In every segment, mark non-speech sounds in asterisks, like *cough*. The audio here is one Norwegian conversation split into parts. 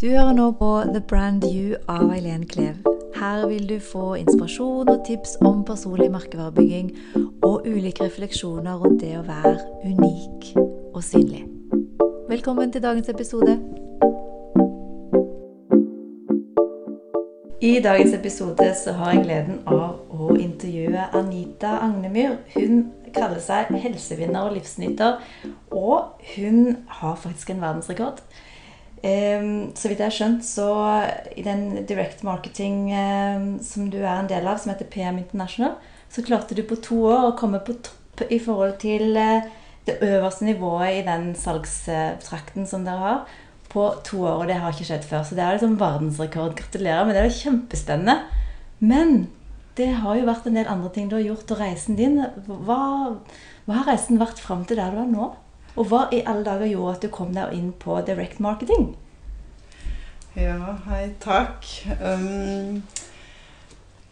Du hører nå på The Brand You av Eileen Klev. Her vil du få inspirasjon og tips om personlig merkevarebygging og ulike refleksjoner rundt det å være unik og synlig. Velkommen til dagens episode. I dagens episode så har jeg gleden av å intervjue Anita Agnemyr. Hun kaller seg helsevinner og livsnyter, og hun har faktisk en verdensrekord. Så vidt jeg har skjønt, så i den direct marketing som du er en del av, som heter PM International, så klarte du på to år å komme på topp i forhold til uh, det øverste nivået i den salgstrakten som dere har, på to år. Og det har ikke skjedd før. Så det er liksom verdensrekord. Gratulerer Men det. er er kjempespennende. Men det har jo vært en del andre ting du har gjort, og reisen din Hva, hva har reisen vært fram til der du er nå? Og hva i alle dager gjorde at du kom deg inn på direct marketing? Ja, hei, takk. Um,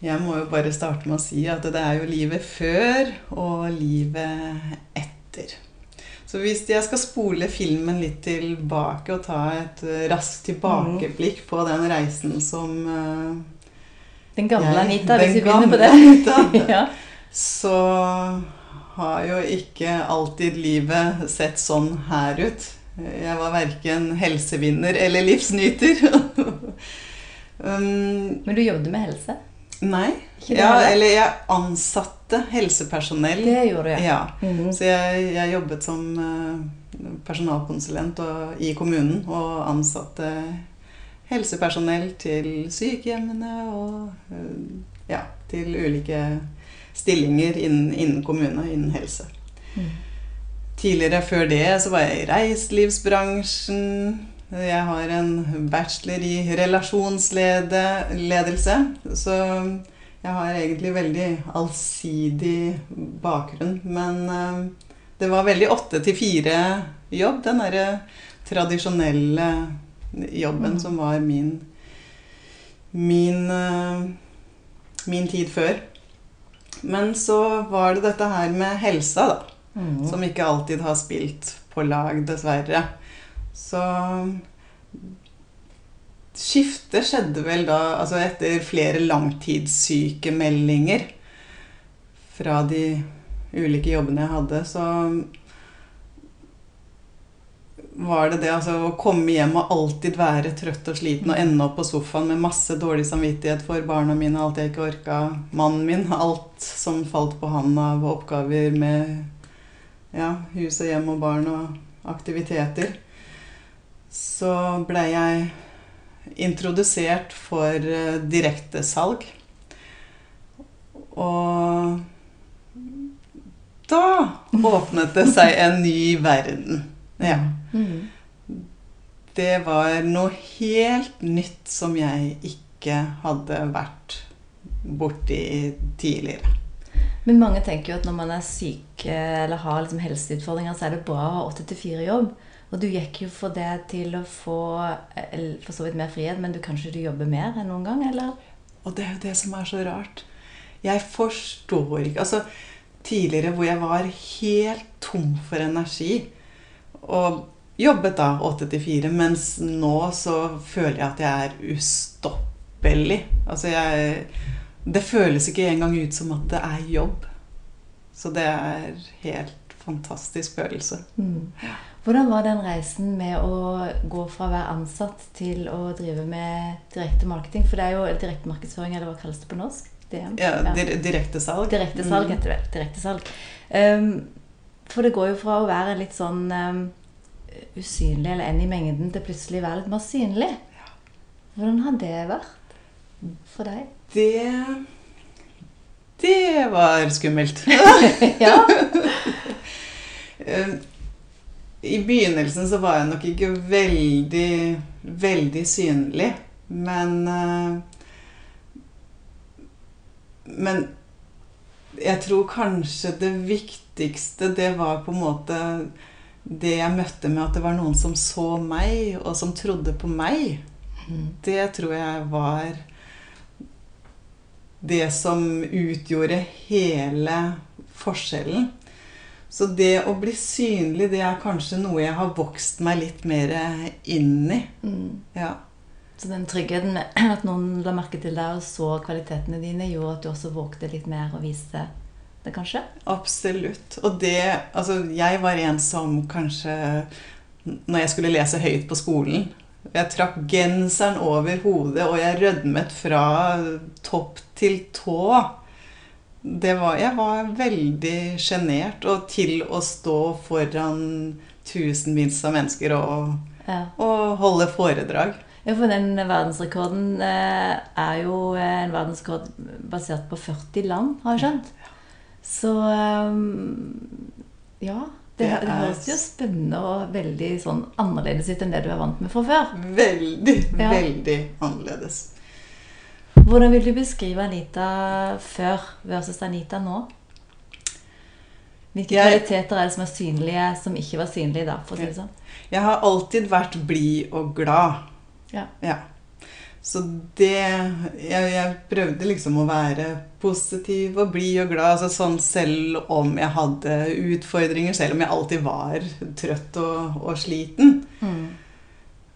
jeg må jo bare starte med å si at det er jo livet før og livet etter. Så hvis jeg skal spole filmen litt tilbake og ta et raskt tilbakeblikk på den reisen som uh, Den gamle jeg, Anita, hvis vi begynner på det. Anita, *laughs* ja. Så har jo ikke alltid livet sett sånn her ut. Jeg var verken helsevinner eller livsnyter. *laughs* um, Men du jobbet med helse? Nei. Ja, eller jeg ansatte helsepersonell. Det gjorde jeg. ja. Mm -hmm. Så jeg, jeg, jobbet som uh, personalkonsulent og, i kommunen og ansatte helsepersonell til sykehjemmene og uh, ja, til ulike stillinger innen, innen kommune, innen helse. Mm. Tidligere før det så var jeg i reiselivsbransjen. Jeg har en bachelor i relasjonsledelse. Så jeg har egentlig veldig allsidig bakgrunn. Men uh, det var veldig åtte til fire-jobb. Den derre tradisjonelle jobben mm. som var min min, uh, min tid før. Men så var det dette her med helsa, da. Mm. Som ikke alltid har spilt på lag, dessverre. Så Skiftet skjedde vel da altså etter flere langtidssykemeldinger fra de ulike jobbene jeg hadde, så var det det altså, å komme hjem og alltid være trøtt og sliten og ende opp på sofaen med masse dårlig samvittighet for barna mine, alt jeg ikke orka, mannen min, alt som falt på han av oppgaver med ja, hus og hjem og barn og aktiviteter, så blei jeg introdusert for uh, direktesalg. Og da åpnet det seg en ny verden. Ja. Mm. Det var noe helt nytt som jeg ikke hadde vært borti tidligere. Men mange tenker jo at når man er syk eller har liksom helseutfordringer, så er det bra å ha åtte til fire-jobb. Og du gikk jo for det til å få for så vidt mer frihet, men du, kanskje du jobber mer enn noen gang, eller? Og det er jo det som er så rart. Jeg forstår ikke Altså, tidligere hvor jeg var helt tom for energi, og jobbet da åtte til fire. Mens nå så føler jeg at jeg er ustoppelig. Altså jeg Det føles ikke engang ut som at det er jobb. Så det er helt fantastisk følelse. Mm. Hvordan var den reisen med å gå fra å være ansatt til å drive med direkte marketing? For det er jo direktemarkedsføring, eller hva kalles det på norsk? DM? Ja, direktesalg. Direktesalg mm. heter det. Direktesalg. Um, for det går jo fra å være litt sånn um, usynlig eller en i mengden til plutselig å være litt mer synlig. Hvordan har det vært for deg? Det Det var skummelt. *laughs* ja. Um, *laughs* I begynnelsen så var jeg nok ikke veldig, veldig synlig. Men uh, Men jeg tror kanskje det viktigste, det var på en måte det jeg møtte med at det var noen som så meg, og som trodde på meg, mm. det tror jeg var det som utgjorde hele forskjellen. Så det å bli synlig, det er kanskje noe jeg har vokst meg litt mer inn i. Mm. Ja. Så den tryggheten med *clears throat* at noen la merke til deg og så kvalitetene dine, gjorde at du også vågte litt mer å vise det, kanskje? Absolutt. Og det Altså, jeg var en som kanskje Når jeg skulle lese høyt på skolen Jeg trakk genseren over hodet, og jeg rødmet fra topp til tå. Det var, jeg var veldig sjenert. Og til å stå foran tusenvis av mennesker og, Ja. og holde foredrag. Ja, for den verdensrekorden eh, er jo eh, en verdensrekord basert på 40 land, har jeg skjønt. Så ehm, ja. Det, Det høres jo spennende og veldig sånn annerledes ut enn det du er vant med fra før. Veldig, Ja. veldig annerledes. Hvordan vil du beskrive Anita før versus Anita nå? Hvilke Jeg- kvaliteter er det som er synlige, som ikke var synlige da? for å si det sånn? Jeg har alltid vært blid og glad. Ja. Så det jeg, jeg prøvde liksom å være positiv og blid og glad, altså sånn selv om jeg hadde utfordringer, selv om jeg alltid var trøtt og, og sliten. Mm.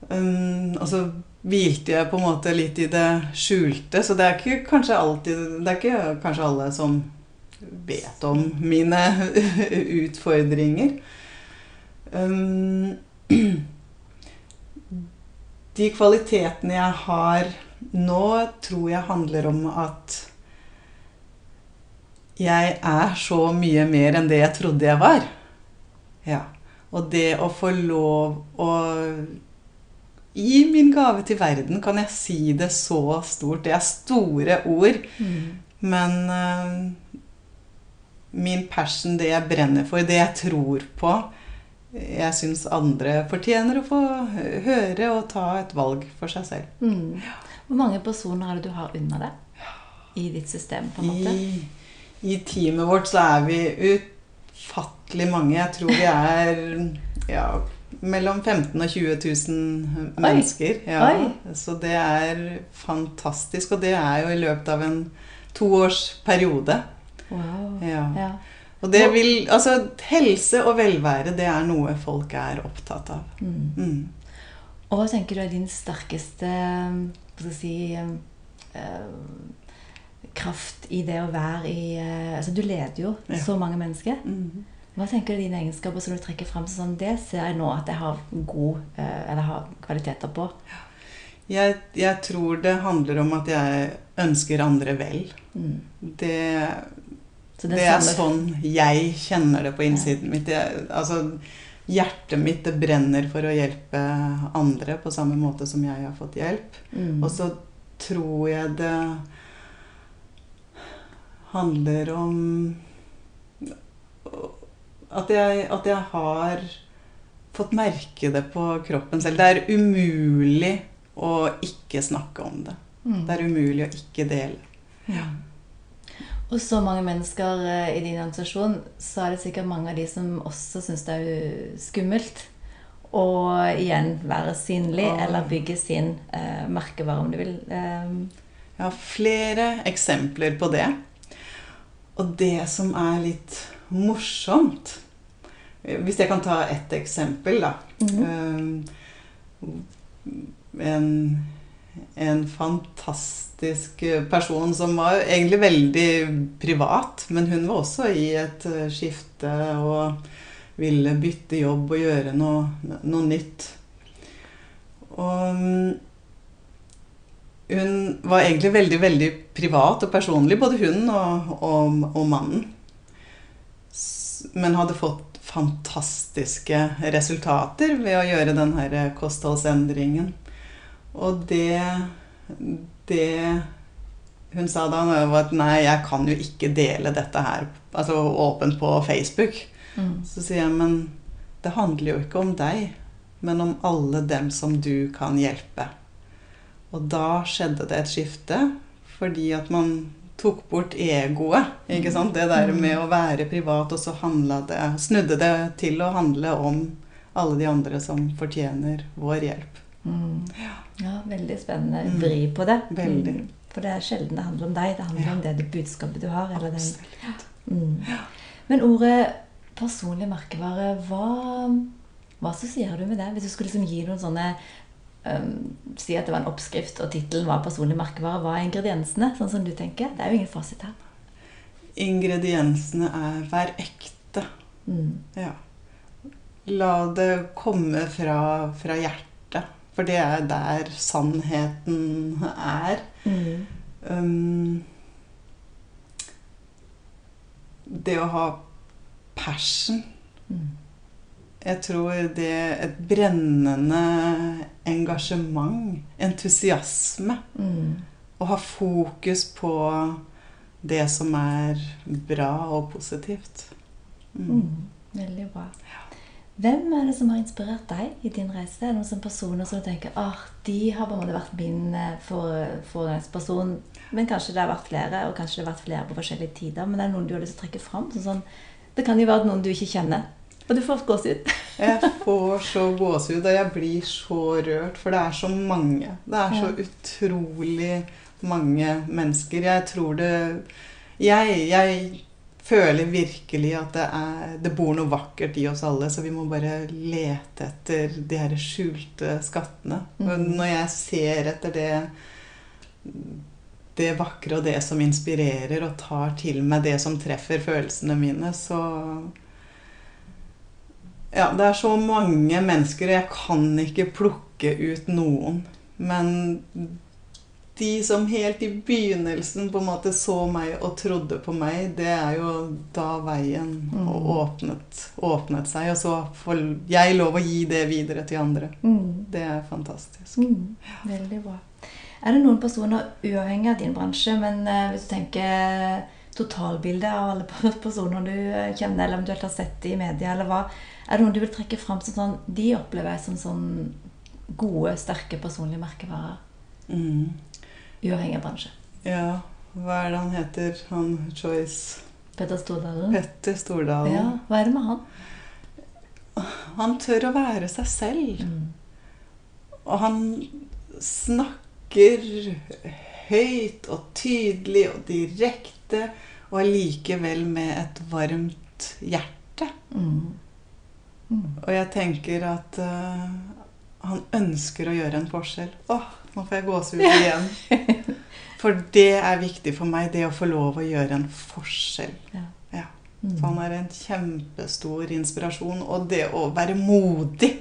Um, og så hvilte jeg på en måte litt i det skjulte, så det er ikke kanskje alltid Det er ikke kanskje alle som vet om mine *laughs* utfordringer. Um, *clears throat* de kvalitetene jeg har nå, tror jeg handler om at jeg er så mye mer enn det jeg trodde jeg var. Ja. Og det å få lov å Gi min gave til verden, kan jeg si det så stort. Det er store ord. Mm. Men uh, min passion, det jeg brenner for, det jeg tror på Jeg syns andre fortjener å få høre og ta et valg for seg selv. Mm. Hvor mange personer er det du har under deg i ditt system? på en måte? I, I teamet vårt så er vi utfattelig mange. Jeg tror vi er ja, mellom 15 000 og 20 000 mennesker. Ja. Oi. Så det er fantastisk. Og det er jo i løpet av en toårsperiode. Wow. Ja. Ja. Og det vil Altså, helse og velvære, det er noe folk er opptatt av. Mm. Mm. Og hva tenker du er din sterkeste hva skal jeg si, øh, kraft i det å være i øh, Altså, du leder jo Ja. så mange mennesker. Mm. Hva tenker du er dine egenskaper som du trekker frem sånn Det ser jeg nå at jeg har god øh, Eller har kvaliteter på. Jeg, jeg tror det handler om at jeg ønsker andre vel. Mm. Det, det er sånn jeg kjenner det på innsiden mitt. Jeg, altså, hjertet mitt det brenner for å hjelpe andre på samme måte som jeg har fått hjelp. Mm. Og så tror jeg det handler om at jeg, at jeg har fått merke det på kroppen selv. Det er umulig å ikke snakke om det. Mm. Det er umulig å ikke dele. Ja. Og så mange mennesker eh, i din organisasjon, så er det sikkert mange av de som også syns det er skummelt å igjen være synlig Åh. eller bygge sin eh, merkevare, om du vil. Eh, Jeg har flere eksempler på det. Og det som er litt morsomt Hvis jeg kan ta ett eksempel, da. Mm -hmm. um, En, en fantastisk person som var egentlig veldig privat, men hun var også i et eh, skifte og ville bytte jobb og gjøre noe, noe nytt. Og mm, hun var egentlig veldig, veldig privat og personlig, både hun og, og, og mannen. Men hadde fått fantastiske resultater ved å gjøre den her kostholdsendringen. Og det, det hun sa da, var at nei, jeg kan jo ikke dele dette her altså åpent på Facebook. mm. Så sier jeg, men det handler jo ikke om deg, men om alle dem som du kan hjelpe. Og da skjedde det et skifte, fordi at man tok bort egoet. ikke sant? Det der med å være privat, og så det, snudde det til å handle om alle de andre som fortjener vår hjelp. Mm. Ja, veldig spennende Mm. vri på det. Veldig. Mm. For det er sjelden det handler om deg. Det handler Ja. om det, det budskapet du har. Eller den, ja. mm. Men ordet personlig merkevare, hva, hva assosierer du med det? Hvis du skulle liksom gi noen sånne um, si at det var en oppskrift, og tittelen var 'personlig merkevare', hva er ingrediensene? Sånn som du tenker? Det er jo ingen fasit her. Ingrediensene er 'vær ekte'. Mm. Ja. La det komme fra, fra hjertet. For det er der sannheten er. Mm. Um, det å ha passion Mm. Jeg tror det et brennende engasjement, entusiasme, Mm. å ha fokus på det som er bra og positivt. Mm. Mm. Veldig bra. Hvem er det som har inspirert deg i din reise? Er det noen sånne personer som du tenker ah, de har på en måte vært min eh, for- foregangsperson? Men kanskje det har vært flere, og kanskje det har vært flere på forskjellige tider. Men er det noen du har lyst til å trekke fram? Sånn, sånn, det kan jo være noen du ikke kjenner, og du får gåsehud. *laughs* Jeg får så gåsehud, og jeg blir så rørt, for det er så mange. Det er så utrolig mange mennesker. Jeg tror det Jeg, jeg føler virkelig at det, er, det bor noe vakkert i oss alle, så vi må bare lete etter de her skjulte skattene. Og Mhm. når jeg ser etter det det vakre og det som inspirerer, og tar til meg det som treffer følelsene mine, så ja, det er så mange mennesker, og jeg kan ikke plukke ut noen. Men de som helt i begynnelsen på en måte så meg og trodde på meg, det er jo da veien Mm. åpnet, åpnet seg. Og så får jeg lov å gi det videre til andre. Mm. Det er fantastisk. Mm. Veldig bra. Er det noen personer uavhengig av din bransje, men eh, hvis du tenker totalbildet av alle *laughs* personer du eh, kjenner, eller eventuelt har sett i media, eller hva, er det noen du vil trekke fram som sånn, de opplever jeg som sånn gode, sterke personlige merkevarer, Mm. Uavhengig av bransje? Ja, hva er det han heter? Han Choice Petter Stordalen? Petter Stordalen. Ja, hva er det med han? Han tør å være seg selv. Mm. Og han snakker høyt og tydelig og direkte, og allikevel med et varmt hjerte. Mm. Mm. Og jeg tenker at uh, han ønsker å gjøre en forskjell. Åh, nå får jeg gåsehud igjen. *laughs* For det er viktig for meg, det å få lov å gjøre en forskjell. Ja. Ja. Mm. Så han er en kjempestor inspirasjon. Og det å være modig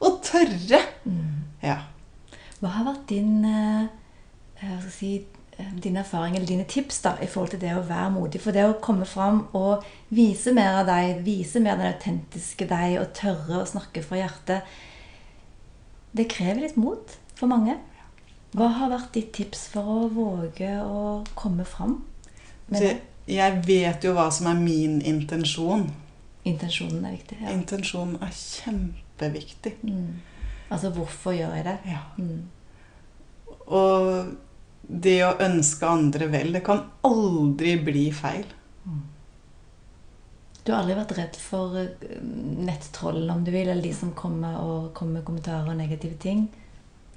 og tørre. Mm. Ja. Hva har vært din, eh, si, eh, din erfaring eller dine tips da, i forhold til det å være modig? For det å komme fram og vise mer av deg, vise mer av den autentiske deg, og tørre å snakke fra hjertet, det krever litt mot for mange. Hva har vært ditt tips for å våge å komme fram med Det, jeg vet jo hva som er min intensjon. Intensjonen er viktig. Ja. Intensjonen er kjempeviktig. Mm. Altså, hvorfor gjør jeg det? Ja. Mm. Og det å ønske andre vel, det kan aldri bli feil. Du har aldri vært redd for nettroll, om du vil, eller de som kommer og kommer med kommentarer og negative ting?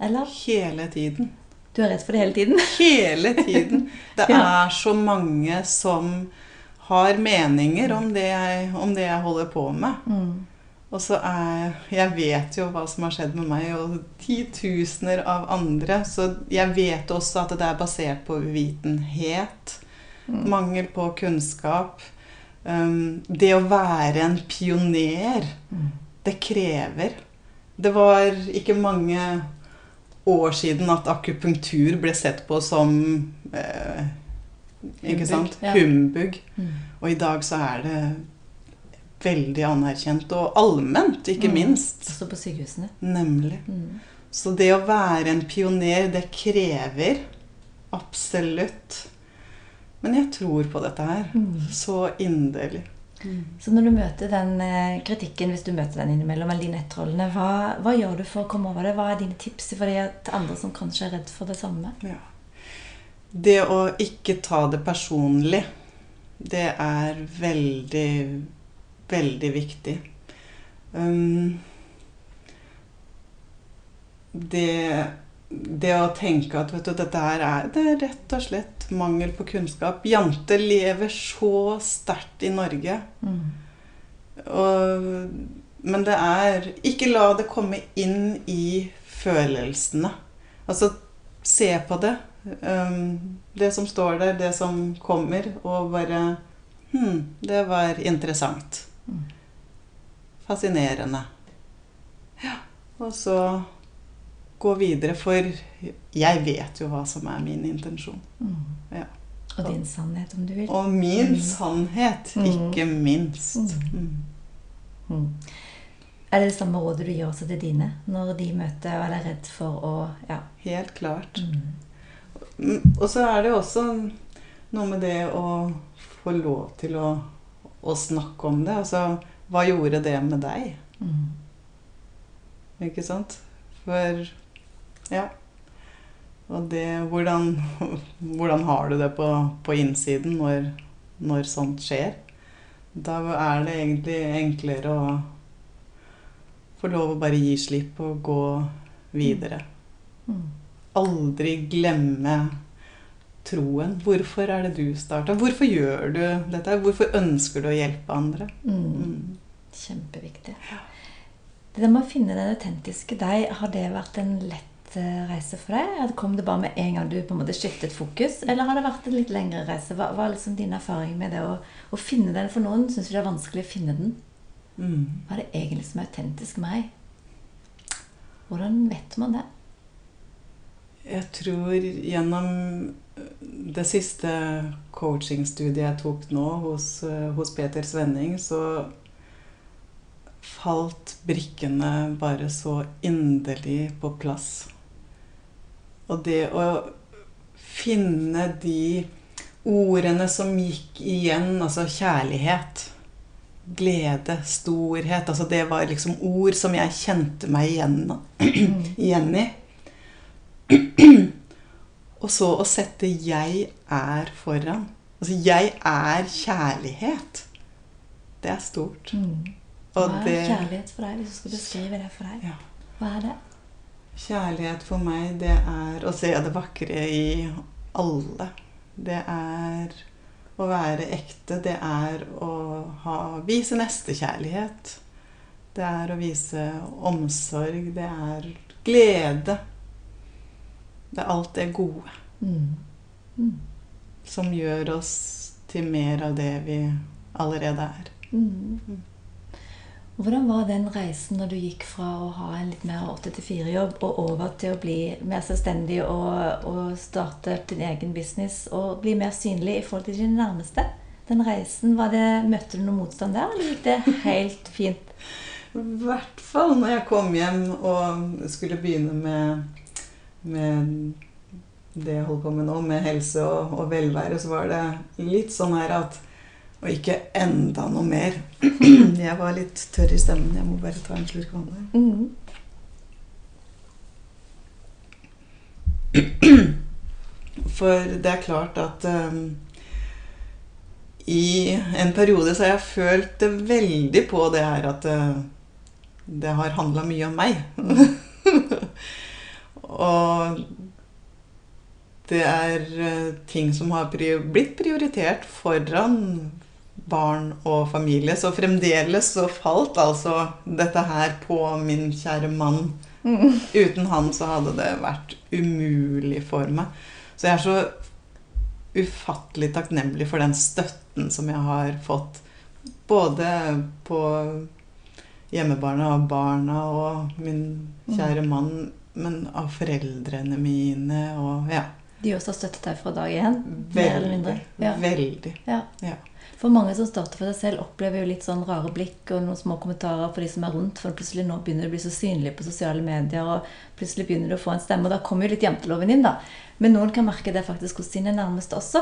Eller? Hele tiden. Du er redd for det hele tiden? *laughs* Hele tiden. Det er så mange som har meninger om det jeg, om det jeg holder på med. Mm. Og så er Jeg vet jo hva som har skjedd med meg, og titusener av andre. Så jeg vet også at det er basert på uvitenhet. Mm. Mangel på kunnskap. Um, det å være en pioner, Mm. det krever. Det var ikke mange år siden at akupunktur ble sett på som eh, Ikke sant? Humbug. Ja. Og i dag så er det veldig anerkjent, og allment, ikke Mm. minst. Også på sykehusene. Nemlig. Mm. Så det å være en pioner, det krever absolutt Men jeg tror på dette her. Mm. Så inderlig. Så når du møter den eh, kritikken, hvis du møter den innimellom, eller de nettrollene, hva, hva gjør du for å komme over det? Hva er dine tips for det til andre som kanskje er redd for det samme? Ja. Det å ikke ta det personlig, det er veldig, veldig viktig. Um, det, det å tenke at vet du, dette her er, det er rett og slett mangel på kunnskap. Jante lever så sterkt i Norge. Mm. Og, men det er Ikke la det komme inn i følelsene. Altså se på det. Um, det som står der, det som kommer, og bare Hm, det var interessant. Mm. Fascinerende. Ja. Og så gå videre, for jeg vet jo hva som er min intensjon. Mm. Ja. Og din sannhet, om du vil. Og min Mm. sannhet, Mm. ikke minst. Mm. Mm. Er det det samme rådet du gir også til dine når de møter og er redd for å Ja. Helt klart. Og så er det også noe med det å få lov til å, å snakke om det. Altså, hva gjorde det med deg? Mm. Ikke sant? For Ja. Og det Hvordan, hvordan har du det på, på innsiden når, når sånt skjer? Da er det egentlig enklere å få lov å bare gi slipp og gå videre. Mm. Aldri glemme troen. Hvorfor er det du starta? Hvorfor gjør du dette? Hvorfor ønsker du å hjelpe andre? Mm. Mm. Kjempeviktig. Det med å finne den autentiske deg, har det vært en lett reise for deg? Kom det bare med en gang du på en måte skiftet fokus? Eller har det vært en litt lengre reise? Hva hva er liksom din erfaring med det å, å finne den? For noen syns det er vanskelig å finne den. Mm. Hva er det egentlig som er autentisk meg? Hvordan vet man det? Jeg tror gjennom det siste coachingstudiet jeg tok nå hos, eh, hos Peter Svenning, så falt brikkene bare så inderlig på plass. Og det å finne de ordene som gikk igjen, altså kjærlighet, glede, storhet Altså det var liksom ord som jeg kjente meg igjen, igjen i. Og så å sette 'jeg er' foran. Altså 'jeg er kjærlighet'. Det er stort. Mm. Hva er det kjærlighet for deg, hvis du skal beskrive det for deg? Ja. Hva er det? Kjærlighet for meg, det er å se det vakre i alle. Det er å være ekte. Det er å ha, vise nestekjærlighet. Det er å vise omsorg. Det er glede. Det er alt det gode Mm. Mm. som gjør oss til mer av det vi allerede er. Mm. Hvordan var den reisen når du gikk fra å ha en litt mer 8-4-jobb og over til å bli mer selvstendig og, og starte din egen business og bli mer synlig i forhold til dine nærmeste? Den reisen, var det, Møtte du noe motstand der, eller gikk det helt *laughs* fint? I hvert fall når jeg kom hjem og skulle begynne med, med det jeg holder på med nå, med helse og, og velvære, så var det litt sånn her at Og ikke enda noe mer. *clears throat* Jeg var litt tørr i stemmen. Jeg må bare ta en slurk vann. her. Mm. *clears throat* For det er klart at um, i en periode så har jeg følt det veldig på det her at uh, det har handla mye om meg. *laughs* og det er uh, ting som har prior blitt prioritert foran barn og familie. Så fremdeles så falt altså dette her på min kjære mann. Mm. Uten han så hadde det vært umulig for meg. Så jeg er så ufattelig takknemlig for den støtten som jeg har fått. Både på hjemmebarna og barna og min kjære mann, men av foreldrene mine og ja. De også har støttet deg fra dag én? Mer eller mindre? Ja. Veldig. Ja. Ja. For mange som starter for seg selv, opplever jo litt sånn rare blikk og noen små kommentarer for de som er rundt. For plutselig nå begynner du å bli så synlig på sosiale medier, og plutselig begynner du å få en stemme. Og da kommer jo litt janteloven inn, da. Men noen kan merke det faktisk hos sine nærmeste også.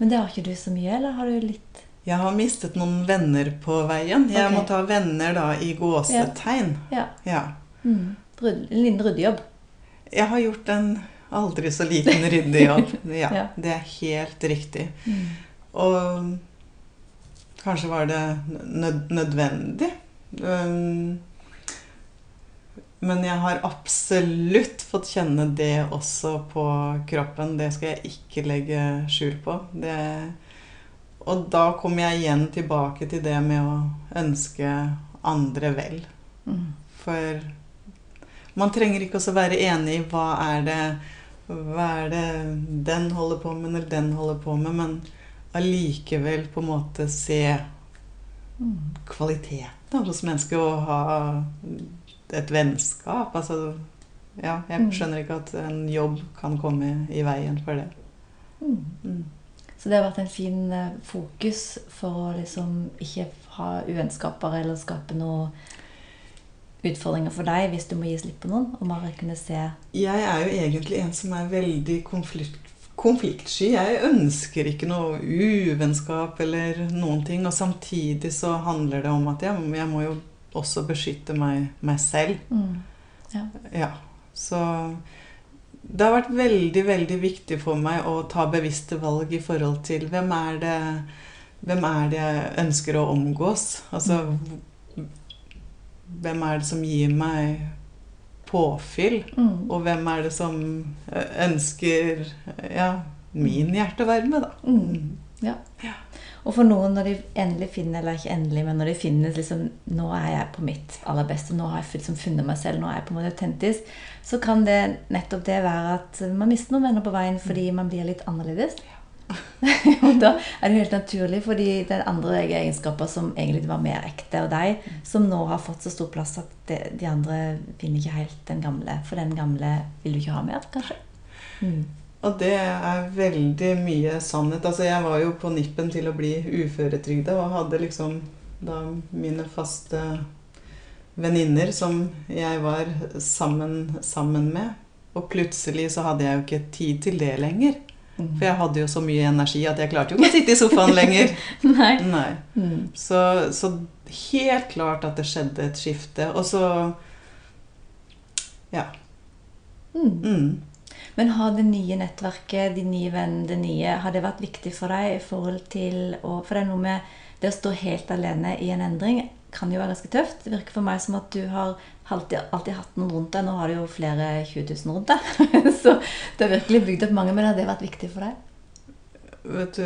Men det har ikke du så mye, eller har du litt Jeg har mistet noen venner på veien. Jeg okay. må ta venner da i gåsetegn. Ja. Ja. Mm. En liten ryddejobb. Jeg har gjort en aldri så liten ryddejobb. *laughs* Ja, Ja. Det er helt riktig. Mm. Og kanskje var det nød nødvendig. Um, men jeg har absolutt fått kjenne det også på kroppen. Det skal jeg ikke legge skjul på. Det, og da kommer jeg igjen tilbake til det med å ønske andre vel. Mm. For Man trenger ikke også være enig i hva er det hva er det den holder på med, eller den holder på med, men allikevel på en måte se kvaliteten hos mennesket og ha et vennskap. Altså Ja, jeg Mm. skjønner ikke at en jobb kan komme i veien for det. Mm. Så det har vært en fin eh, fokus for å liksom ikke ha uvennskaper eller skape noe utfordringer for deg hvis du må gi slipp på noen, og bare kunne se Jeg er jo egentlig en som er veldig konflikt, konfliktsky. Jeg ønsker ikke noe uvennskap eller noen ting. Og samtidig så handler det om at jeg, jeg må jo også beskytte meg, meg selv. Ja. Ja. Så det har vært veldig, veldig viktig for meg å ta bevisste valg i forhold til hvem er det, hvem er det jeg ønsker å omgås? Altså hvem er det som gir meg påfyll? Mm. Og hvem er det som eh, ønsker ja, min hjertevarme, da? Mm. Og for noen, når de endelig finner eller ikke endelig, men når de finner liksom, Nå er jeg på mitt aller beste, nå har jeg liksom funnet meg selv, nå er jeg på en måte autentisk. Så kan det nettopp det være at man mister noen venner på veien fordi man blir litt annerledes. *laughs* og da er det helt naturlig, fordi det er andre egenskaper som egentlig var mer ekte og deg, som nå har fått så stor plass at de, de andre finner ikke helt den gamle. For den gamle vil du ikke ha mer, kanskje. Mm. Og det er veldig mye sannhet. Altså, jeg var jo på nippen til å bli uføretrygda og hadde liksom da mine faste venninner som jeg var sammen, sammen med. Og plutselig så hadde jeg jo ikke tid til det lenger. For jeg hadde jo så mye energi at jeg klarte jo ikke å sitte i sofaen lenger. *laughs* Nei. Nei. Mm. Så, så helt klart at det skjedde et skifte. Og så Ja. Mm. Mm. Men har det nye nettverket, de nye vennene, det nye, har det vært viktig for deg i forhold til å For det er noe med det å stå helt alene i en endring kan jo være ganske tøft. Det virker for meg som at du har alltid, alltid hatt noen rundt deg. Nå har du jo flere 20 000 rundt deg. *laughs* Så det har virkelig bygd opp mange. Men har det vært viktig for deg? Vet du,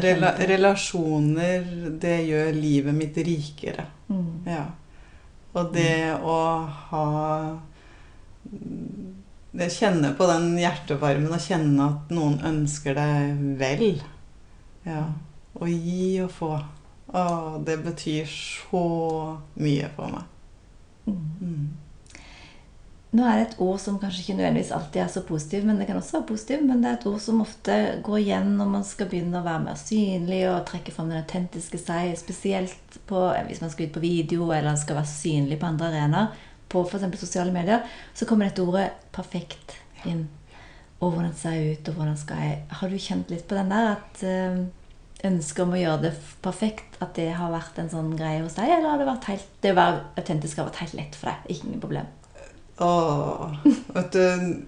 rela relasjoner, det gjør livet mitt rikere. Mm. Ja. Og det å ha det Kjenne på den hjertevarmen og kjenne at noen ønsker deg vel. Ja. Å gi og få. Å, det betyr så mye for meg. Mm. Mm. Nå er det et ord som kanskje ikke nødvendigvis alltid er så positiv, men det kan også være positiv, men det er et ord som ofte går igjen når man skal begynne å være mer synlig og trekke fram den autentiske seg, spesielt på, hvis man skal ut på video eller skal være synlig på andre arenaer, på f.eks. sosiale medier, så kommer dette ordet 'perfekt' inn. Og hvordan ser jeg ut, og hvordan skal jeg Har du kjent litt på den der at eh, ønsket om å gjøre det perfekt, at det har vært en sånn greie hos deg, eller har det vært helt Det å være autentisk har vært helt lett for deg? Ikke noe problem? Åh, vet du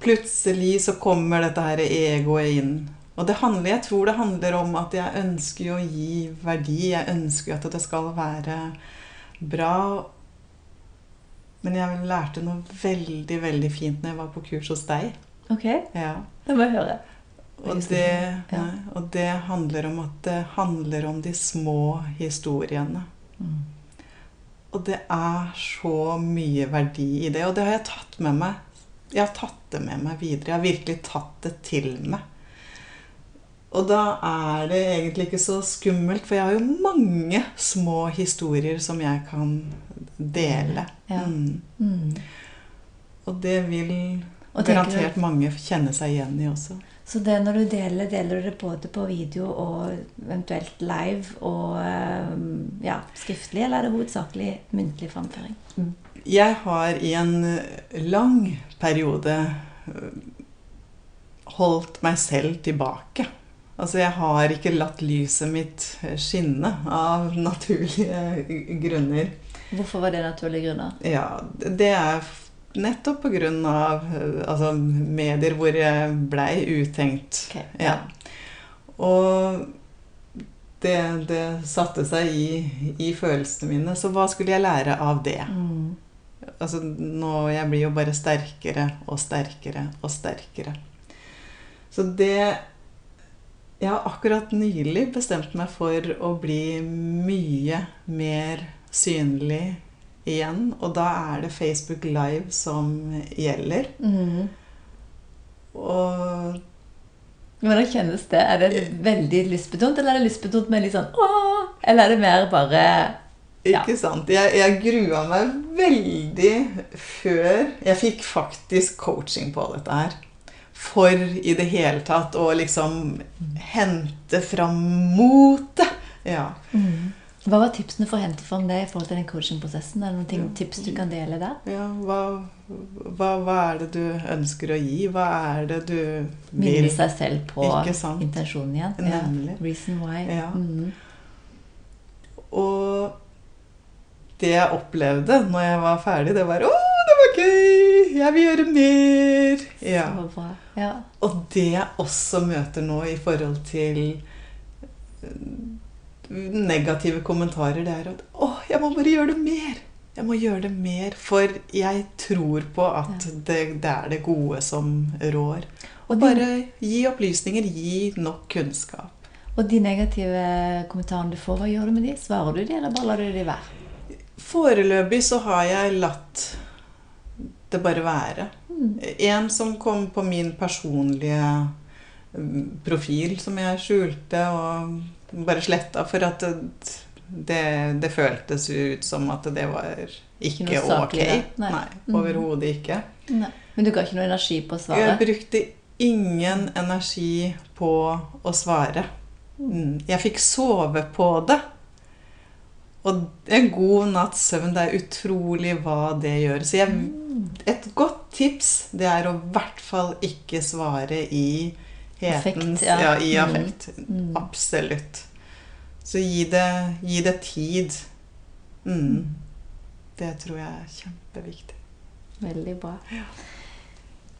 Plutselig så kommer dette her egoet inn. Og det handler, jeg tror det handler om at jeg ønsker å gi verdi. Jeg ønsker at det skal være bra. Men jeg lærte noe veldig, veldig fint når jeg var på kurs hos deg. Ok, Ja. det må jeg høre. Og det, Ja. og det handler om at det handler om de små historiene. Mm. Og det er så mye verdi i det, og det har jeg tatt med meg. Jeg har tatt det med meg videre. Jeg har virkelig tatt det til meg. Og da er det egentlig ikke så skummelt, for jeg har jo mange små historier som jeg kan dele. Ja. Mm. Mm. Og det vil garantert mange kjenne seg igjen i også. Så det når du deler, deler du det både på video og eventuelt live og eh, ja, skriftlig, eller er det hovedsakelig muntlig framføring? Jeg har i en lang periode øh, holdt meg selv tilbake. Altså, jeg har ikke latt lyset mitt skinne av *laughs* naturlige grunner. Hvorfor var det naturlige grunner? Ja, det er nettopp på grunn av øh, altså, medier hvor jeg blei utenkt. Okay. Ja. Og det, det satte seg i, i følelsene mine. Så hva skulle jeg lære av det? Mm. Altså, nå, jeg blir jo bare sterkere og sterkere og sterkere. Så det Jeg har akkurat nylig bestemt meg for å bli mye mer synlig igjen, og da er det Facebook Live som gjelder. Mm. Og Hvordan kjennes det? Er det veldig lystbetont, eller er det lystbetont med litt sånn åh? Eller er det mer bare Ja. Ikke sant? Jeg, jeg grua meg veldig før jeg fikk faktisk coaching på dette her. For i det hele tatt å liksom hente fram motet. Ja. Mhm. Hva var tipsene for å hente fram det i forhold til den coachingprosessen? Er det noen ting, tips du kan dele der? ja hva, hva, hva er det du ønsker å gi? Hva er det du vil Minne seg selv på intensjonen igjen. Nemlig. Ja. Reason why. Ja. Mm. Og det jeg opplevde når jeg var ferdig, det var 'Å, det var gøy! Jeg vil gjøre mer!' Ja. Så bra. Ja. Og det jeg også møter nå i forhold til negative kommentarer, det er at 'Å, jeg må bare gjøre det mer'. Jeg må gjøre det mer, for jeg tror på at det, det er det gode som rår. Og bare gi opplysninger, gi nok kunnskap. Og de negative kommentarene du får, hva gjør du med de? Svarer du de, eller bare lar du de være? Foreløpig så har jeg latt det bare være. Mm. En som kom på min personlige mm, profil, som jeg skjulte og bare sletta for at det, det, det føltes ut som at det var ikke ok. saklig der. Nei. Nei, Mhm. overhodet ikke. Nei. Men du ga ikke noe energi på å svare? Jeg brukte ingen energi på å svare. Mm. Jeg fikk sove på det. Og en god natts søvn, det er utrolig hva det gjør. Så jeg, Mm. et godt tips, det er å i hvert fall ikke svare i hetens Affekt, ja. ja. i Mm. affekt. Mm. Absolutt. Så gi det, gi det tid. Mm. Det tror jeg er kjempeviktig. Veldig bra.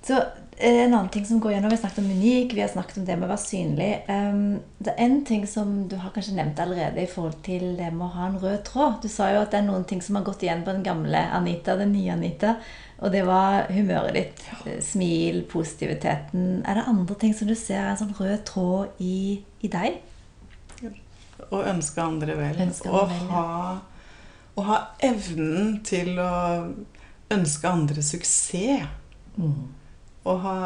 Så eh, En annen ting som går gjennom, Vi har snakket om unik, vi har snakket om det med å være synlig. Um, det er en ting som du har kanskje nevnt allerede i forhold til det med å ha en rød tråd. Du sa jo at det er noen ting som har gått igjen på den gamle Anita, den nye Anita. Og det var humøret ditt. Smil, positiviteten. Er det andre ting som du ser er en sånn rød tråd i, i deg? Å ønske andre vel. Ønske andre vel, ja. ha, å ha evnen til å ønske andre suksess. Å ha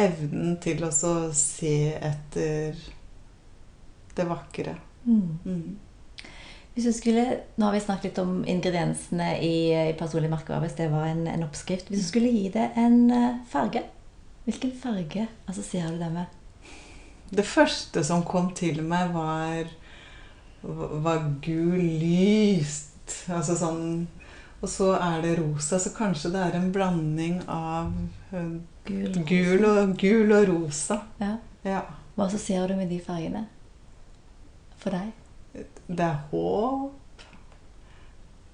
evnen til å se etter det vakre. Mm. Mm. Hvis du skulle, Nå har vi snakket litt om ingrediensene i, i personlig merkevare, hvis det var en, en oppskrift. Hvis du skulle gi det en eh, farge, hvilken farge assosierer du det med? Det første som kom til meg, var, var gul lyst. Altså sånn Og så er det rosa, så kanskje det er en blanding av eh, Gul, gul, og, gul og rosa. Ja. Ja. Hva assosierer du med de fargene for deg? Det er håp.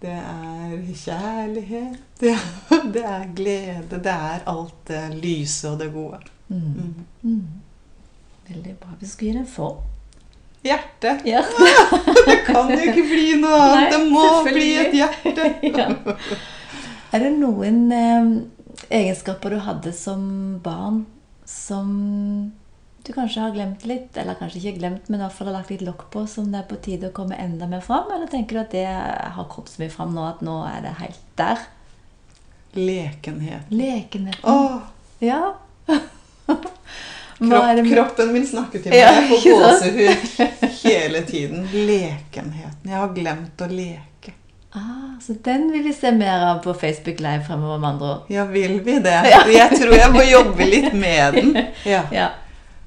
Det er kjærlighet. Det *laughs* det er glede. Det er alt det lyse og det gode. Mm. Mm. Veldig bra. Vi skulle gi det en form Hjerte. *laughs* ja. *laughs* Det kan jo ikke bli noe annet. Nei, Det må bli et hjerte. ja. Er det noen eh, egenskaper du hadde som barn som du kanskje har glemt litt, eller kanskje ikke glemt, men i hvert fall har lagt litt lokk på, som det er på tide å komme enda mer fram? Eller tenker du at det har kommet så mye fram nå at nå er det helt der? Lekenhet. Lekenheten. Åh, Ja. Kropp, kroppen min snakker til meg. Ja, Jeg får gåsehud hele tiden. Lekenheten. Jeg har glemt å leke. Ah, så den vil vi se mer av på Facebook Live fremover, med andre ord. Ja, vil vi det? Jeg tror jeg må jobbe litt med den. *laughs* Ja. Ja.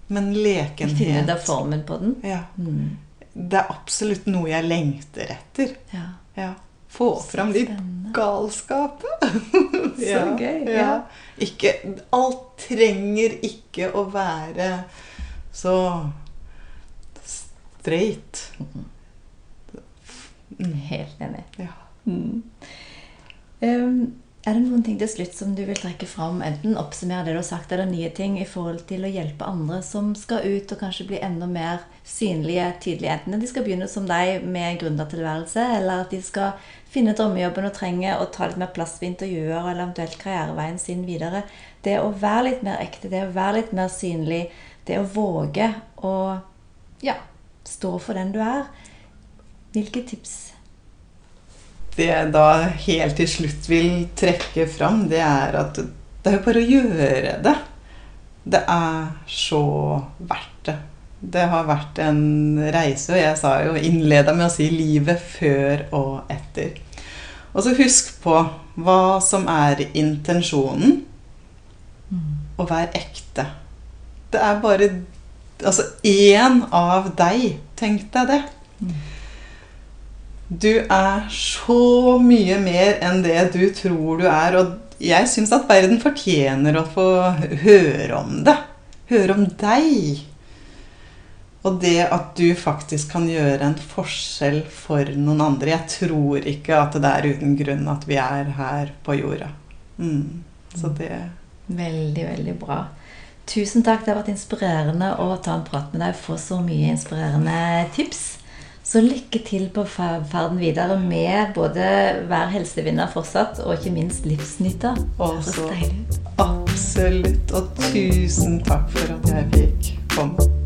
Men Finne Vi finner da formen på den. ja. Mm. Det er absolutt noe jeg lengter etter. Ja. Ja. Få fram litt galskap. *laughs* *laughs* Så gøy, ja. Ja. Ikke, alt trenger ikke å være så straight. Mm. Helt enig. Ja. Mm. Um, er det noen ting til slutt som du vil trekke fram, enten oppsummere det du har sagt, eller nye ting i forhold til å hjelpe andre som skal ut og kanskje bli enda mer synlige tidlig? Enten at de skal begynne som deg med gründertilværelse, eller at de skal finne drømmejobben og trenge å ta litt mer plass ved intervjuer eller eventuelt karriereveien sin videre. Det å være litt mer ekte, det å være litt mer synlig, det å våge å ja, stå for den du er. Hvilke tips det jeg da helt til slutt vil trekke fram, det er at det er jo bare å gjøre det. Det er så verdt det. Det har vært en reise, og jeg sa jo innleda med å si livet før og etter. Og så husk på hva som er intensjonen, og vær ekte. Det er bare Altså én av deg. Tenk deg det. Du er så mye mer enn det du tror du er. Og jeg syns at verden fortjener å få høre om det. Høre om deg. Og det at du faktisk kan gjøre en forskjell for noen andre. Jeg tror ikke at det er uten grunn at vi er her på jorda. Mm. Så det Veldig, veldig bra. Tusen takk. Det har vært inspirerende å ta en prat med deg og få så mye inspirerende tips. Så lykke til på ferden videre med både hver helsevinner fortsatt, og ikke minst livsnyter. Absolutt. Og tusen takk for at jeg fikk komme.